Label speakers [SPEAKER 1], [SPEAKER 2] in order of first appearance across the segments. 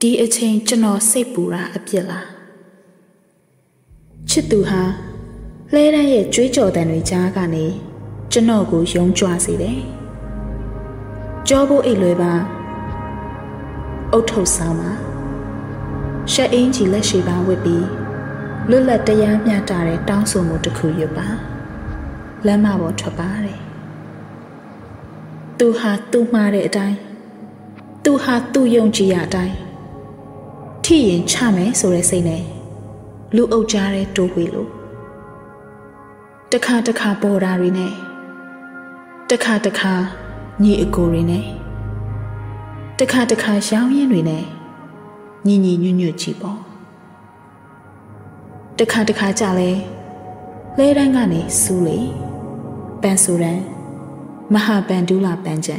[SPEAKER 1] ဒီအချိန်ကျွန်တော်စိတ်ပူတာအပြစ်လားချစ်သူဟာလဲတန်းရဲ့ကြွေးကြော်တန်တွေကြားကနေကျွန်တော်ကိုယုံကြွစေတယ်ကြောဖို့အိတ်လွယ်ပါအုတ်ထုတ်ဆောင်ပါရှက်အင်းကြီးလက်ရှိပါဝစ်ပြီးလွတ်လပ်တရားမျှတတဲ့တောင်းဆိုမှုတစ်ခုရွတ်ပါလမ်းမပေါ်ထွက်ပါတယ် သူဟာသူ့မှားတဲ့အတိုင်းသူဟာသူ့ယုံကြည်ရအတိုင်းထိရင်ချမယ်ဆိုတဲ့စိတ်နဲ့လူအုပ်ကြားတဲ့တိုးဝေလို့တခါတခါပေါ်တာတွေနဲ့တခါတခါညီအကိုတွေနဲ့တခါတခါရောင်းရင်တွေနဲ့ညီညီညွတ်ညွတ်ကြည့်ပေါ့တခါတခါကြလဲလဲတန်းကနေစူးလေပန်ဆူရန် မဟာပန်ဒူလာပန်ချံ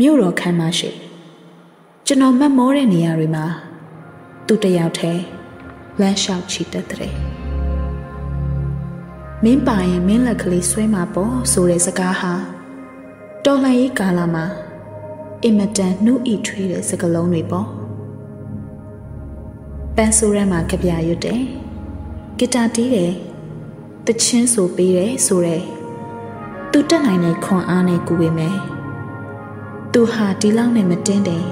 [SPEAKER 1] မြို့တော်ခမ်းမရှိကျွန်တော်မတ်မောတဲ့နေရာတွေမှာသူတယောက်တည်းလမ်းလျှောက်ချီတက်တဲ့မင်းပါရင်မင်းလက်ကလေးဆွဲမှာပေါ့ဆိုတဲ့စကားဟာတော်လှန်ရေးကာလမှာအင်မတန်နှုတ်ဤထွေးတဲ့စကားလုံးတွေပေါ့ပန်းဆိုးရမ်းမှာကြပြရွတ်တယ်ဂီတာတီးတယ်တချင်းဆိုပေးတယ်ဆိုတဲ့ သူတက်နိုင်တဲ့ခွန်အားနဲ့ကူပေမယ်သူဟာဒီလောက်နဲ့မတင်းတယ်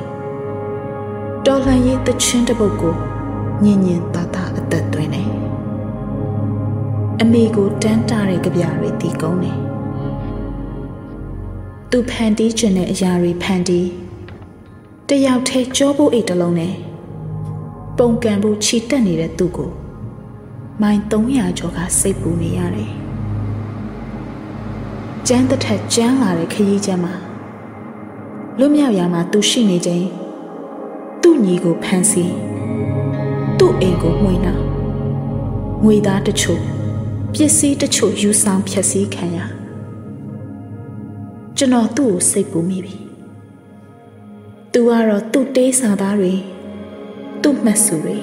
[SPEAKER 1] တော်လှန်ရေးတချင်းတစ်ပုတ်ကိုညင်ညင်တာတာအသက်သွင်းတယ်အမေကိုတန်းတာတဲ့ကြပြတွေတီးကုန်းတယ်သူဖန်တီးခြင်းတဲ့အရာတွေဖန်တီးတယောက်ထဲကြောဖို့အိတ်တလုံးနဲ့ပုံကံဖို့ခြိတက်နေတဲ့သူကိုမိုင်300ကျော်ကစိတ်ပူနေရတယ်။ ကျန်းတစ်ထက်ကျန်းလာတဲ့ခရီးကျမ်းမှာလွတ်မြောက်ရာမှာသူရှိနေခြင်းသူ့ညီကိုဖမ်းဆီးသူ့အိမ်ကိုမှွေနှောင်ငွေသားတချို့ပစ္စည်းတချို့ယူဆောင်ဖျက်ဆီးခံရကျွန်တော်သူ့ကိုစိတ်ပူမိပြီ။ तू ကတော့သူ့တေးစာသားတွေသူ့မှတ်စုတွေ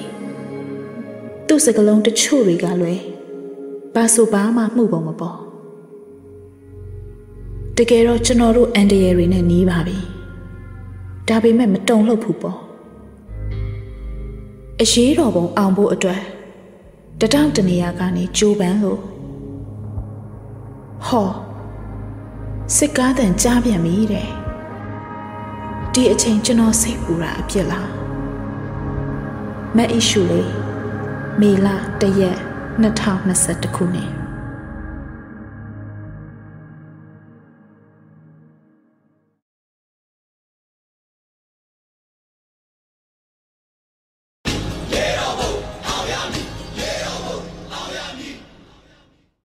[SPEAKER 1] သူ့စကလုံးတချို့တွေကလွယ်ဘာဆိုဘာမှမှုပုံမပေါ် တကယ်တော့ကျွန်တော်တို့အန်တရယ်တွေနဲ့နီးပါပြီဒါပေမဲ့မတုံ့လှုပ်ဘူးပေါ့အရေးတော်ပုံအောင်ဖို့အတွက်တတောင့်တနေရာကနေကြိုးပမ်းလို့ဟောစစ်ကားတန်ကြားပြန်ပြီတဲ့ဒီအချိန်ကျွန်တော်စိတ်ပူတာအပြစ်လားမက်အီရှူလေးမေလတရက်2021ခုနှစ်